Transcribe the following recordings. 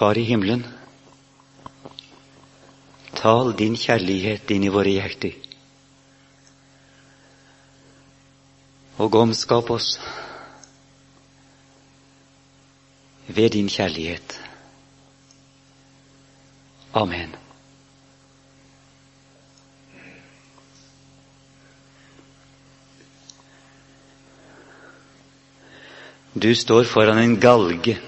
Far i himmelen, tal din kjærlighet inn i våre hjerter. Og omskap oss ved din kjærlighet. Amen. Du står foran en galge.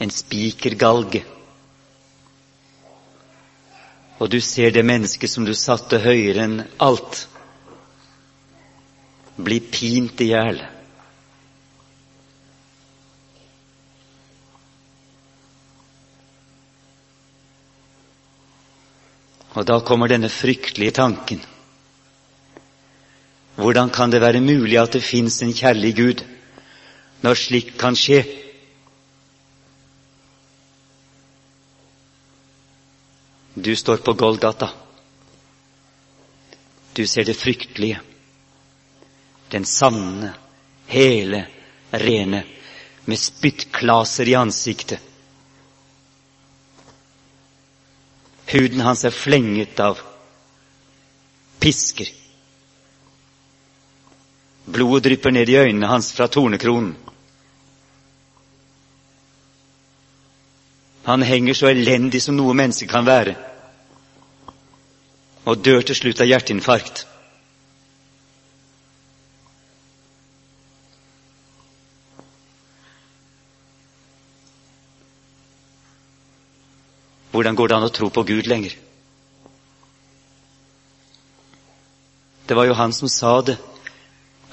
En spikergalge. Og du ser det mennesket som du satte høyere enn alt, bli pint i hjel. Og da kommer denne fryktelige tanken. Hvordan kan det være mulig at det fins en kjærlig Gud når slikt kan skje? Du står på Golgata. Du ser det fryktelige. Den sanne, hele, rene, med spyttklaser i ansiktet. Huden hans er flenget av pisker. Blodet drypper ned i øynene hans fra tornekronen. Han henger så elendig som noe menneske kan være, og dør til slutt av hjerteinfarkt. Hvordan går det an å tro på Gud lenger? Det var jo han som sa det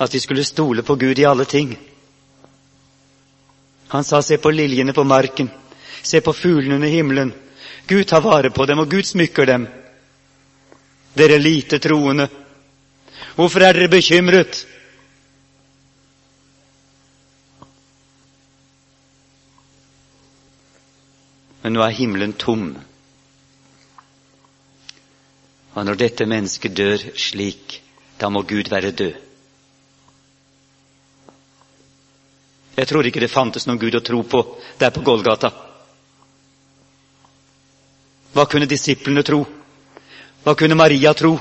at vi skulle stole på Gud i alle ting. Han sa, se på liljene på marken, se på fuglene under himmelen. Gud tar vare på dem, og Gud smykker dem. Dere lite troende, hvorfor er dere bekymret? Men nå er himmelen tom. Og når dette mennesket dør slik, da må Gud være død. Jeg tror ikke det fantes noen Gud å tro på der på Golgata. Hva kunne disiplene tro? Hva kunne Maria tro?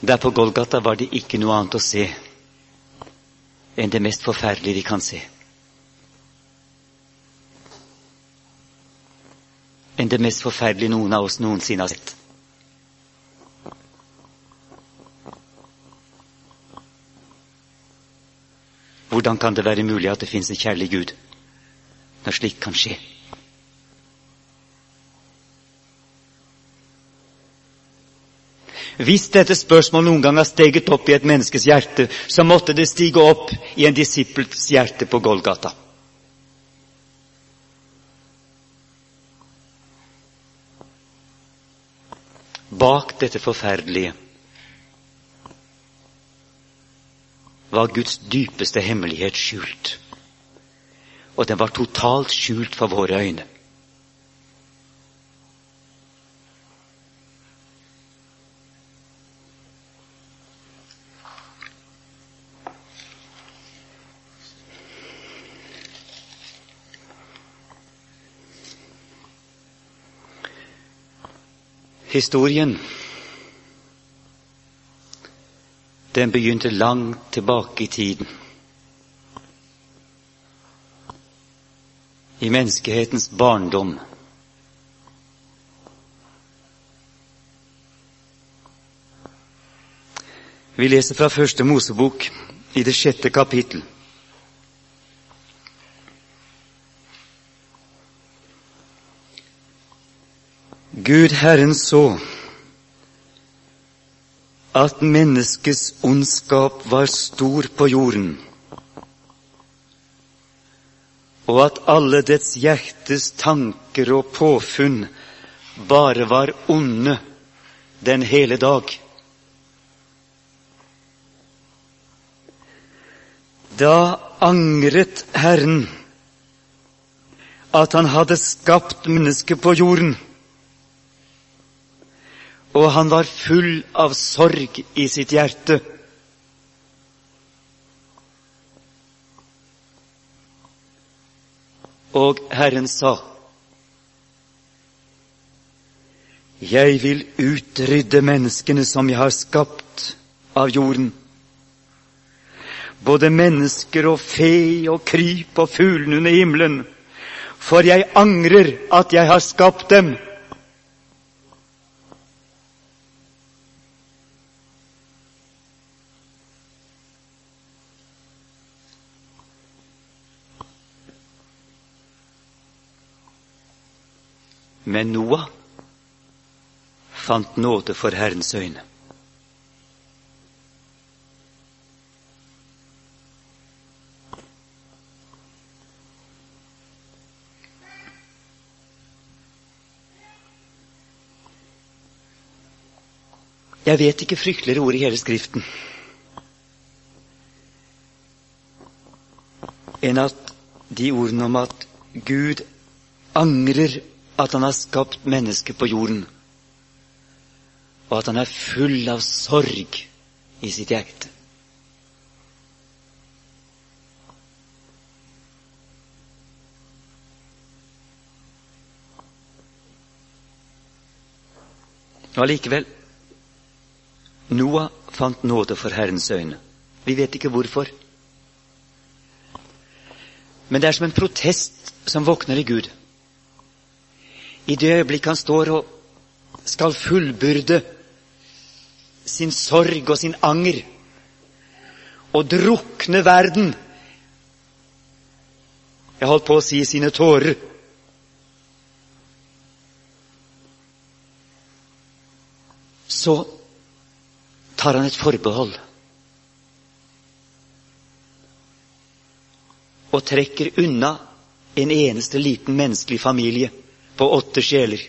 Der på Golgata var det ikke noe annet å se enn det mest forferdelige vi kan se. enn det mest forferdelige noen av oss noensinne har sett. Hvordan kan det være mulig at det fins en kjærlig Gud når slikt kan skje? Hvis dette spørsmålet noen gang har steget opp i et menneskes hjerte, så måtte det stige opp i en disippels hjerte på Golgata. Bak dette forferdelige var Guds dypeste hemmelighet skjult. Og den var totalt skjult for våre øyne. Historien den begynte langt tilbake i tiden. I menneskehetens barndom. Vi leser fra Første Mosebok i det sjette kapittel. Gud Herren så at menneskets ondskap var stor på jorden, og at alle dets hjertes tanker og påfunn bare var onde den hele dag. Da angret Herren at han hadde skapt mennesket på jorden. Og han var full av sorg i sitt hjerte. Og Herren sa, Jeg vil utrydde menneskene som jeg har skapt av jorden. Både mennesker og fe og kryp og fuglene under himmelen. For jeg angrer at jeg har skapt dem. Men Noah fant nåde for Herrens øyne. Jeg vet ikke frykteligere ord i hele Skriften enn at de ordene om at Gud angrer at han har skapt mennesket på jorden, og at han er full av sorg i sitt hjerte. Og allikevel Noah fant nåde for Herrens øyne. Vi vet ikke hvorfor. Men det er som en protest som våkner i Gud. I det øyeblikk han står og skal fullbyrde sin sorg og sin anger og drukne verden Jeg holdt på å si sine tårer. Så tar han et forbehold og trekker unna en eneste liten menneskelig familie på åtte sjeler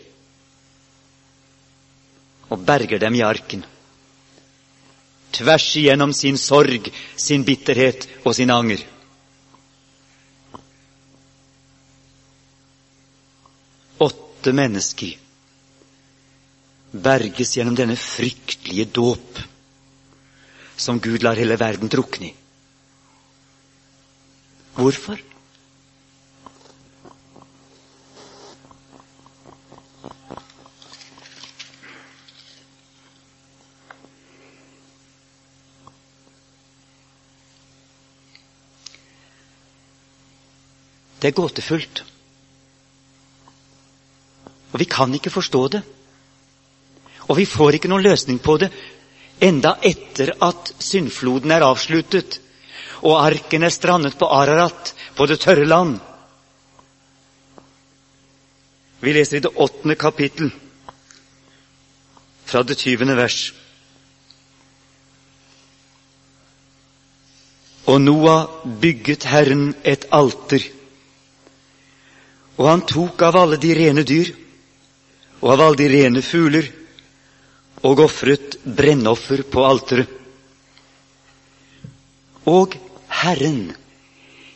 og berger dem i arken. Tvers igjennom sin sorg, sin bitterhet og sin anger. Åtte mennesker berges gjennom denne fryktelige dåp som Gud lar hele verden drukne i. Hvorfor? Det er gåtefullt. Og vi kan ikke forstå det. Og vi får ikke noen løsning på det enda etter at syndfloden er avsluttet og arken er strandet på Ararat, på det tørre land. Vi leser i det åttende kapittel, fra det tyvende vers. Og Noah bygget Herren et alter og han tok av alle de rene dyr og av alle de rene fugler og ofret brennoffer på alteret. Og Herren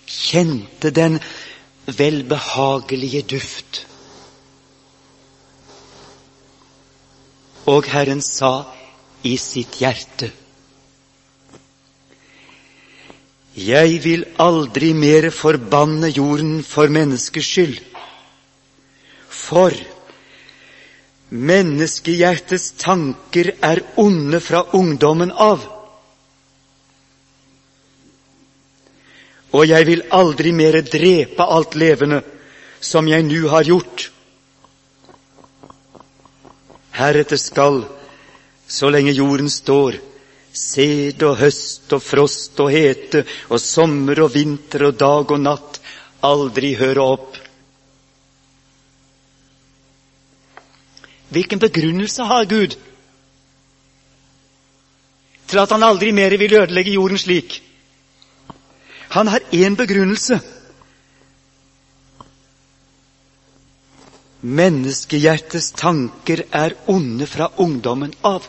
kjente den velbehagelige duft. Og Herren sa i sitt hjerte Jeg vil aldri mer forbanne jorden for menneskers skyld. For menneskehjertets tanker er onde fra ungdommen av. Og jeg vil aldri mere drepe alt levende som jeg nu har gjort. Heretter skal, så lenge jorden står, sæd og høst og frost og hete og sommer og vinter og dag og natt aldri høre opp. Hvilken begrunnelse har Gud til at han aldri mer vil ødelegge jorden slik? Han har én begrunnelse. Menneskehjertets tanker er onde fra ungdommen av.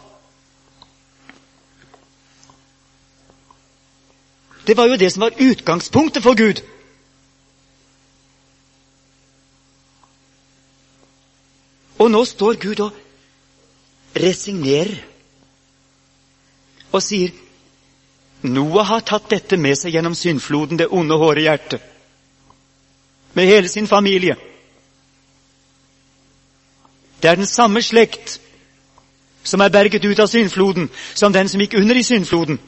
Det var jo det som var utgangspunktet for Gud. Og nå står Gud og resignerer og sier Noah har tatt dette med seg gjennom syndfloden, det onde håret hjertet. Med hele sin familie. Det er den samme slekt som er berget ut av syndfloden, som den som gikk under i syndfloden.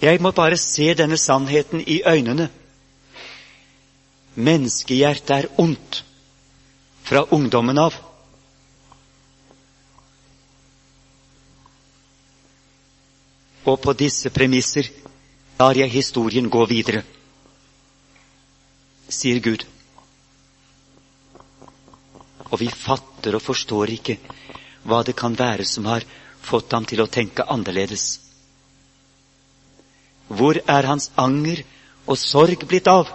Jeg må bare se denne sannheten i øynene. Menneskehjertet er ondt fra ungdommen av. Og på disse premisser lar jeg historien gå videre, sier Gud. Og vi fatter og forstår ikke hva det kan være som har fått ham til å tenke annerledes. Hvor er hans anger og sorg blitt av?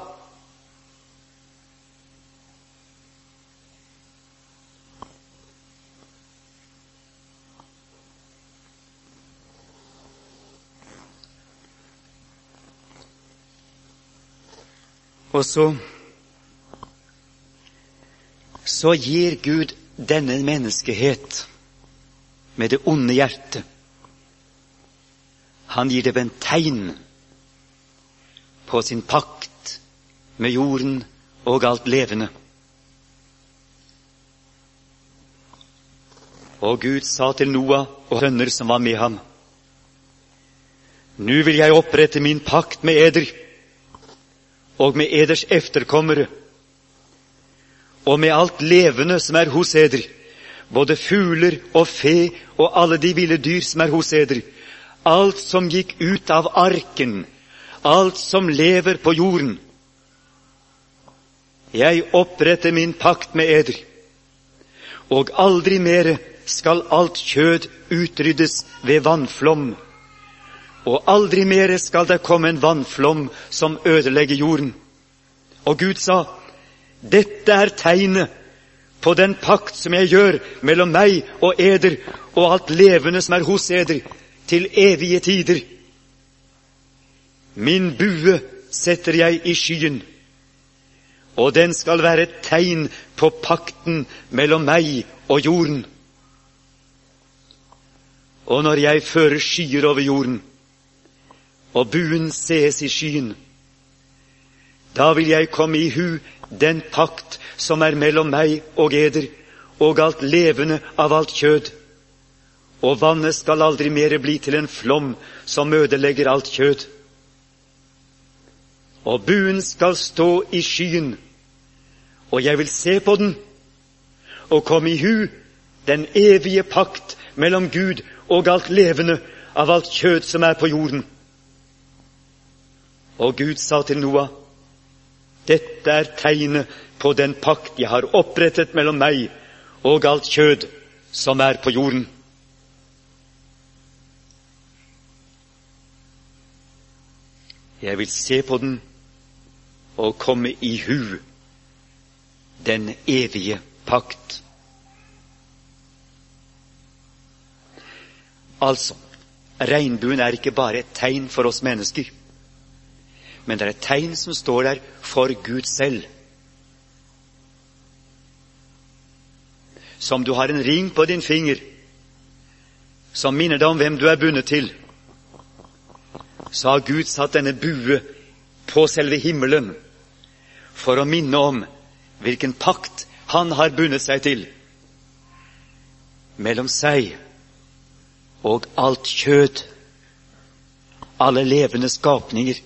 Og så så gir Gud denne menneskehet med det onde hjertet Han gir dem en tegn på sin pakt med jorden og alt levende. Og Gud sa til Noah og sønner som var med ham, Nå vil jeg opprette min pakt med eder og med eders efterkommere, og med alt levende som er hos eder, både fugler og fe og alle de ville dyr som er hos eder, alt som gikk ut av arken, alt som lever på jorden. Jeg oppretter min pakt med eder, og aldri mere skal alt kjød utryddes ved vannflom og aldri mere skal det komme en vannflom som ødelegger jorden. Og Gud sa, dette er tegnet på den pakt som jeg gjør mellom meg og eder og alt levende som er hos eder, til evige tider. Min bue setter jeg i skyen, og den skal være et tegn på pakten mellom meg og jorden. Og når jeg fører skyer over jorden, og buen sees i skyen. Da vil jeg komme i hu den pakt som er mellom meg og eder, og alt levende av alt kjød. Og vannet skal aldri mere bli til en flom som ødelegger alt kjød. Og buen skal stå i skyen, og jeg vil se på den og komme i hu den evige pakt mellom Gud og alt levende av alt kjød som er på jorden. Og Gud sa til Noah, dette er tegnet på den pakt jeg har opprettet mellom meg og alt kjød som er på jorden. Jeg vil se på den og komme i hu den evige pakt. Altså, regnbuen er ikke bare et tegn for oss mennesker men det er et tegn som står der for Gud selv. Som du har en ring på din finger som minner deg om hvem du er bundet til, så har Gud satt denne bue på selve himmelen for å minne om hvilken pakt han har bundet seg til mellom seg og alt kjød, alle levende skapninger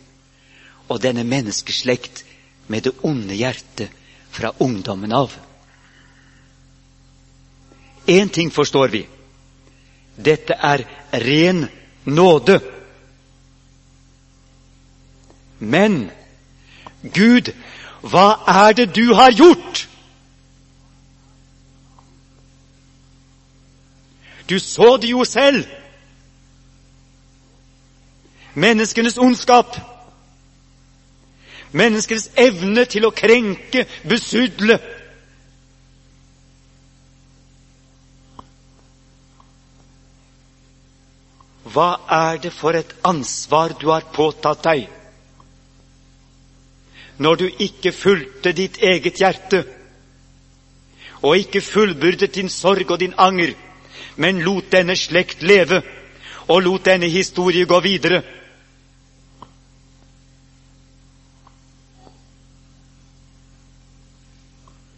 og denne menneskeslekt med det onde hjertet fra ungdommen av. Én ting forstår vi. Dette er ren nåde. Men Gud, hva er det du har gjort? Du så det jo selv. Menneskenes ondskap Menneskenes evne til å krenke, besudle. Hva er det for et ansvar du har påtatt deg? Når du ikke fulgte ditt eget hjerte, og ikke fullbyrdet din sorg og din anger, men lot denne slekt leve, og lot denne historie gå videre.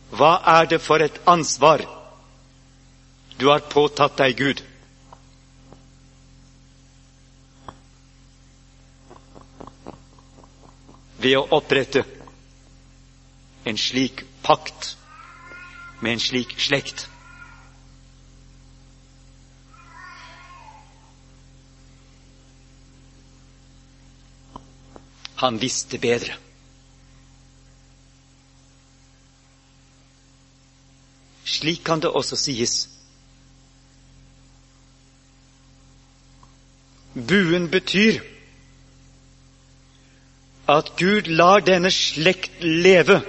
Hva er det for et ansvar du har påtatt deg, Gud? Ved å opprette en slik pakt med en slik slekt. Han visste bedre. Slik kan det også sies. Buen betyr at Gud lar denne slekt leve.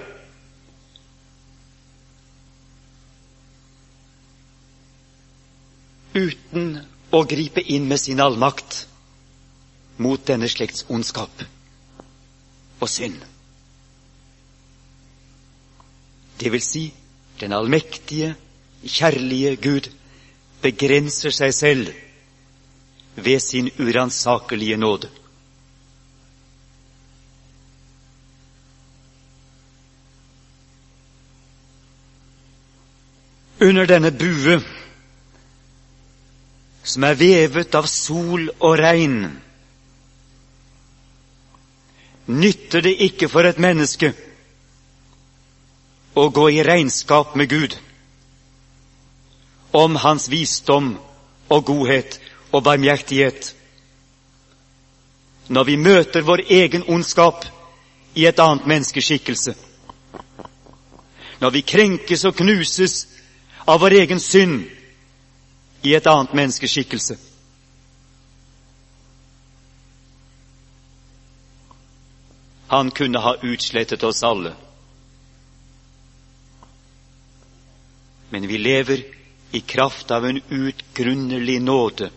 Uten å gripe inn med sin allmakt mot denne slekts ondskap og synd. Det vil si, den allmektige, kjærlige Gud begrenser seg selv ved sin uransakelige nåde. Under denne bue, som er vevet av sol og regn, nytter det ikke for et menneske å gå i regnskap med Gud om hans visdom og godhet og barmhjertighet. Når vi møter vår egen ondskap i et annet menneskeskikkelse, når vi krenkes og knuses av vår egen synd i et annet menneskeskikkelse, Han kunne ha utslettet oss alle. Men vi lever i kraft av en utgrunnelig nåde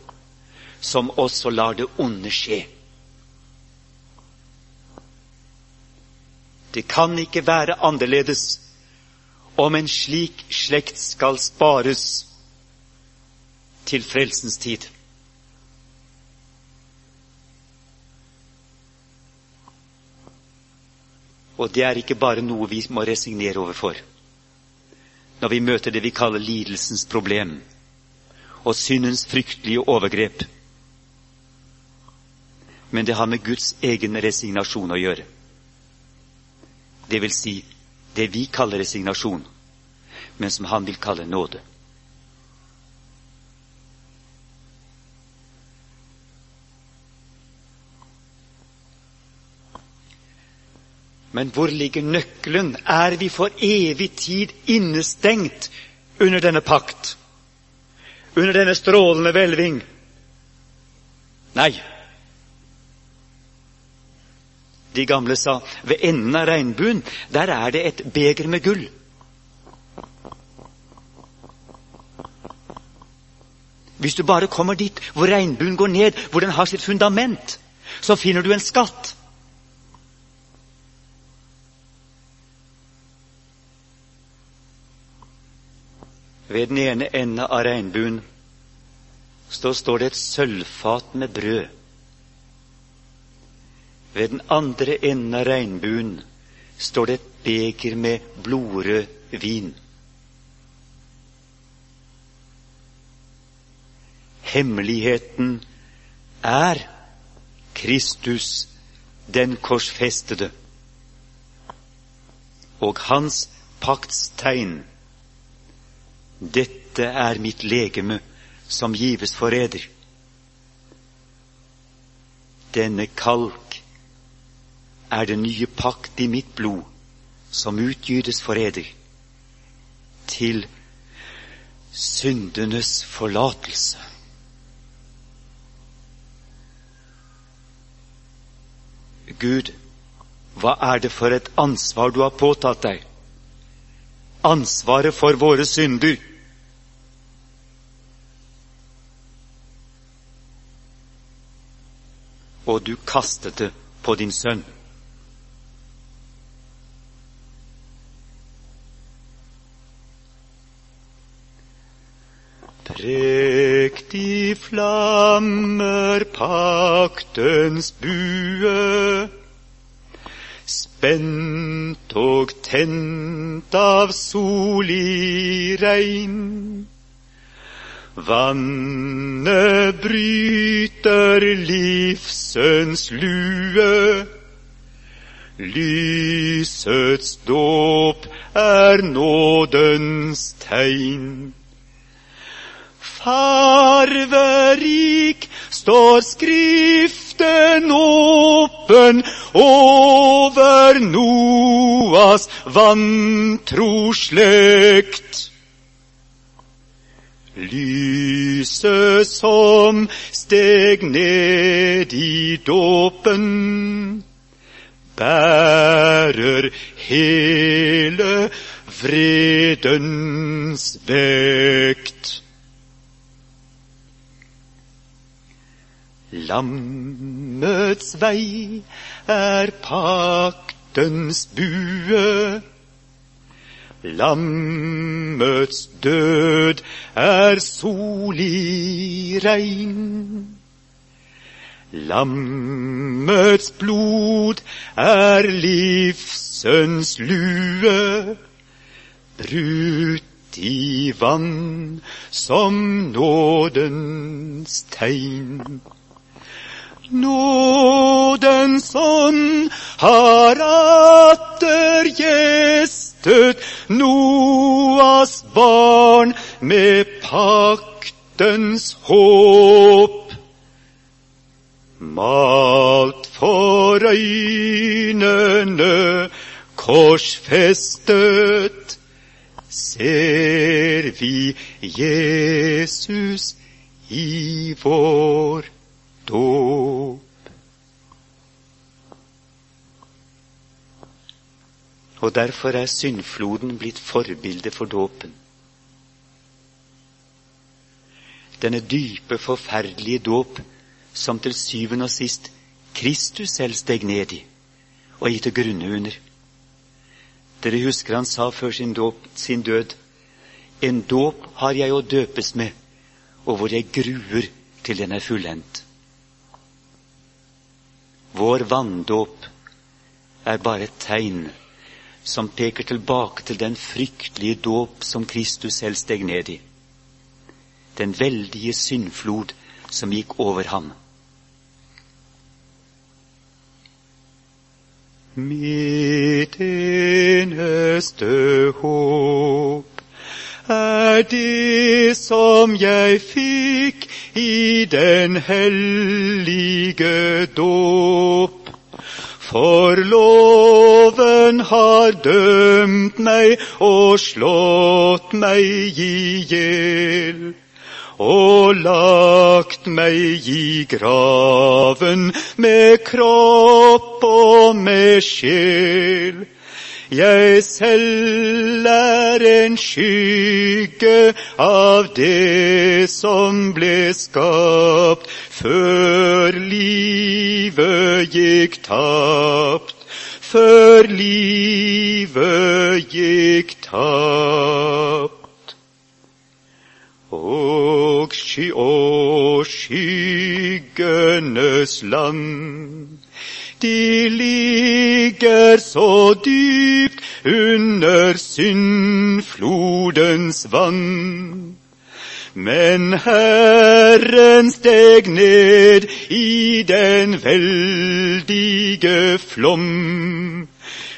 som også lar det onde skje. Det kan ikke være annerledes om en slik slekt skal spares til frelsens tid. Og det er ikke bare noe vi må resignere overfor når vi møter det vi kaller lidelsens problem og syndens fryktelige overgrep. Men det har med Guds egen resignasjon å gjøre. Det vil si det vi kaller resignasjon, men som han vil kalle nåde. Men hvor ligger nøkkelen? Er vi for evig tid innestengt under denne pakt? Under denne strålende hvelving? Nei. De gamle sa ved enden av regnbuen, der er det et beger med gull. Hvis du bare kommer dit hvor regnbuen går ned, hvor den har sitt fundament, så finner du en skatt. Ved den ene enden av regnbuen så står det et sølvfat med brød. Ved den andre enden av regnbuen står det et beger med blodrød vin. Hemmeligheten er Kristus, den korsfestede, og hans paktstegn dette er mitt legeme som gives for eder. Denne kalk er den nye pakt i mitt blod, som utgytes for eder, til syndenes forlatelse. Gud, hva er det for et ansvar du har påtatt deg? Ansvaret for våre synder. og du kastet det på din sønn. Flammer paktens bue. Spent og tent av sol i regn. Vannet bryter livsens lue. Lysets dåp er nådens tegn. Farverik står Skriften åpen over Noas vantroslekt. Lyset som steg ned i dåpen, bærer hele vredens vekt. Lammets vei er paktens bue. Lammets død er solig regn. Lammets blod er livsens lue, brutt i vann som nådens tegn. Nådens ånd har atter gjestet Noas barn med paktens håp. Malt for øynene, korsfestet, ser vi Jesus i vår dåp. Og derfor er syndfloden blitt forbilde for dåpen. Denne dype, forferdelige dåp som til syvende og sist Kristus selv steg ned i og gitt til grunne under. Dere husker han sa før sin, dåp, sin død En dåp har jeg å døpes med, og hvor jeg gruer til den er fullendt. Vår vanndåp er bare et tegn som peker tilbake til den fryktelige dåp som Kristus selv steg ned i. Den veldige syndflod som gikk over ham. Mitt eneste håp er det som jeg fikk i den hellige dåp. For loven har dømt meg og slått meg i hjel og lagt meg i graven med kropp og med sjel. Jeg selv er en skygge av det som ble skapt før livet gikk tapt, før livet gikk tapt. Og sky og skyggenes land de ligger så dypt under syndflodens vann. Men Herren steg ned i den veldige flom.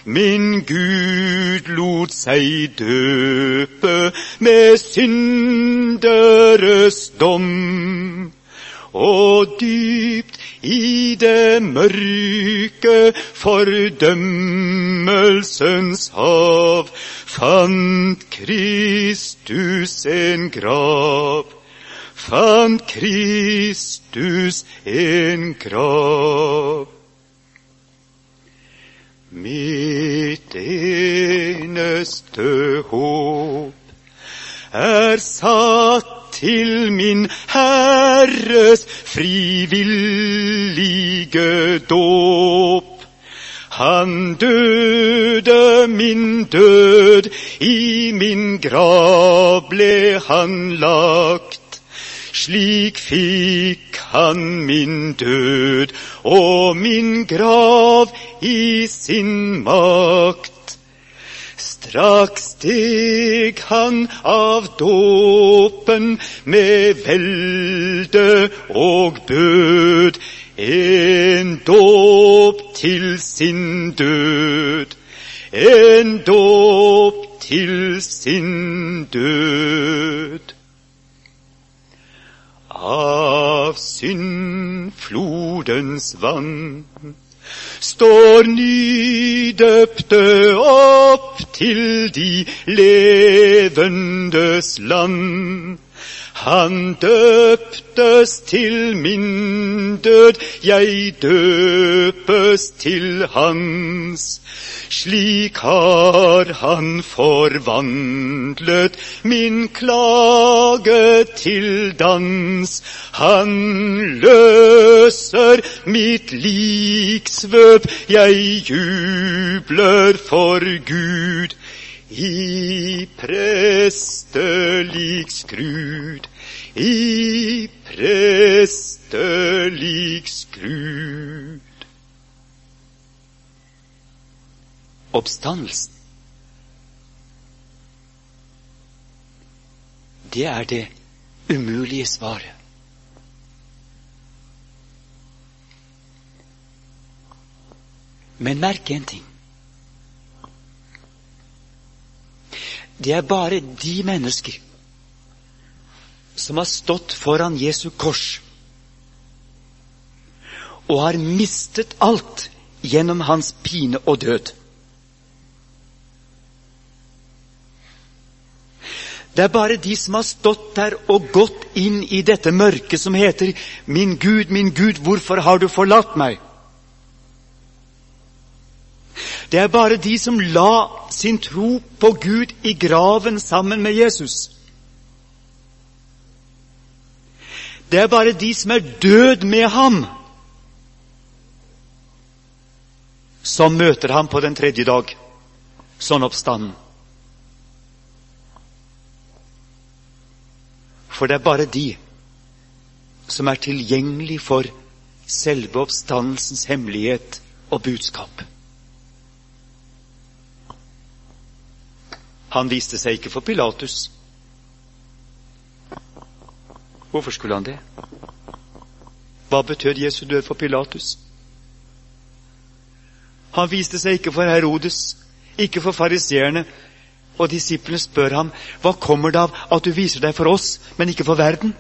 Min Gud lot seg døpe med synderes dom. Og dypt i det mørke fordømmelsens hav fant Kristus en grav. Fant Kristus en grav. Mitt eneste håp er satt til min Herres frivillige dåp. Han døde min død, i min grav ble han lagt. Slik fikk han min død og min grav i sin makt. Straks steg han av dåpen med velde og bød, en dåp til sin død, en dåp til sin død. Av syndflodens vann står nydøpte opp til de levendes land. Han døptes til min død, jeg døpes til hans. Slik har han forvandlet min klage til dans. Han løser mitt liksvøp, jeg jubler for Gud. I prestelig skrud, i prestelig skrud. oppstandelsen. Det er det umulige svaret. Men merk en ting. Det er bare de mennesker som har stått foran Jesu kors og har mistet alt gjennom hans pine og død. Det er bare de som har stått der og gått inn i dette mørket som heter 'Min Gud, min Gud, hvorfor har du forlatt meg?' Det er bare de som la sin tro på Gud i graven sammen med Jesus. Det er bare de som er død med ham, som møter ham på den tredje dag, sånn oppstanden. For det er bare de som er tilgjengelig for selve oppstandelsens hemmelighet og budskap. Han viste seg ikke for Pilatus. Hvorfor skulle han det? Hva betød Jesu død for Pilatus? Han viste seg ikke for Herodes, ikke for fariseerne, og disiplene spør ham, hva kommer det av at du viser deg for oss, men ikke for verden?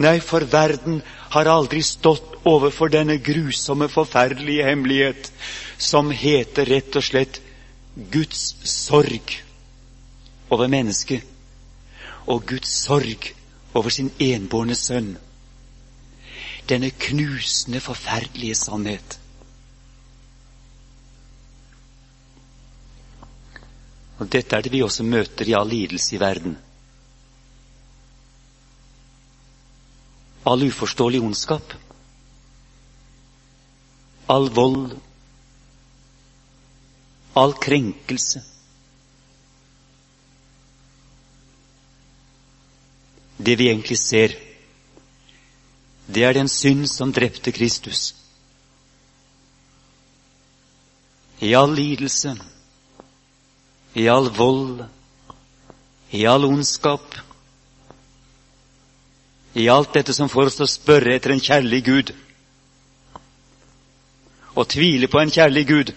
Nei, for verden har aldri stått overfor denne grusomme, forferdelige hemmelighet som heter rett og slett Guds sorg over mennesket og Guds sorg over sin enbårne sønn. Denne knusende, forferdelige sannhet. Og Dette er det vi også møter i all lidelse i verden. All uforståelig ondskap. All vold. All krenkelse. Det vi egentlig ser, det er den synd som drepte Kristus. I all lidelse i all vold, i all ondskap, i alt dette som får oss til å spørre etter en kjærlig Gud og tvile på en kjærlig Gud,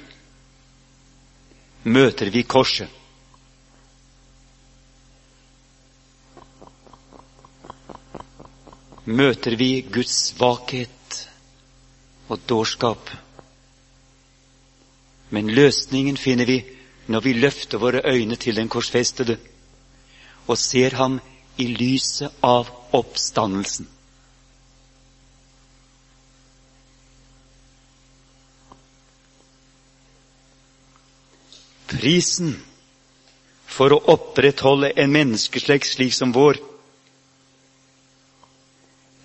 møter vi korset. Møter vi Guds svakhet og dårskap. Men løsningen finner vi når vi løfter våre øyne til den korsfestede og ser ham i lyset av oppstandelsen. Prisen for å opprettholde en menneskeslekt slik som vår,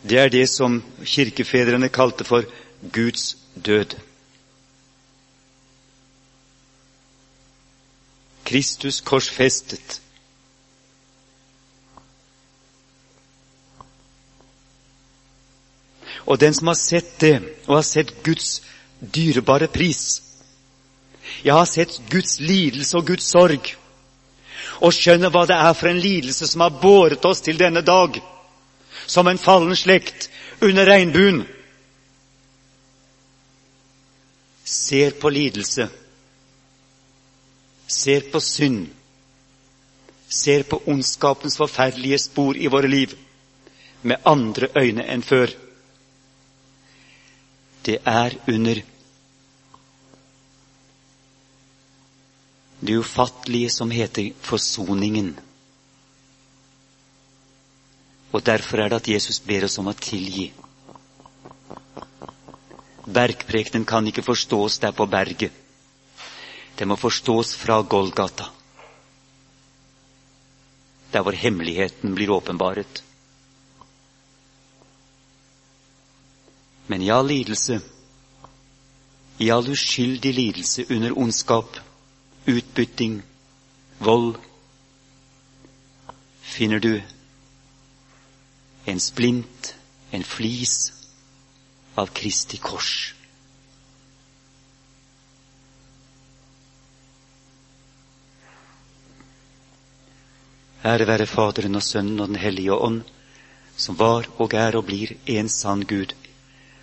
det er det som kirkefedrene kalte for Guds død. Kristus korsfestet Og den som har sett det, og har sett Guds dyrebare pris. Jeg har sett Guds lidelse og Guds sorg, og skjønner hva det er for en lidelse som har båret oss til denne dag, som en fallen slekt under regnbuen. Ser på lidelse, ser på synd, ser på ondskapens forferdelige spor i våre liv. Med andre øyne enn før. Det er under det ufattelige som heter forsoningen. Og derfor er det at Jesus ber oss om å tilgi. Bergprekenen kan ikke forstås der på berget. Det må forstås fra Golgata, der hvor hemmeligheten blir åpenbaret. Men i all lidelse, i all uskyldig lidelse under ondskap, utbytting, vold, finner du en splint, en flis av Kristi kors. Ære være Faderen og Sønnen og Den hellige ånd, som var og er og blir en sann Gud,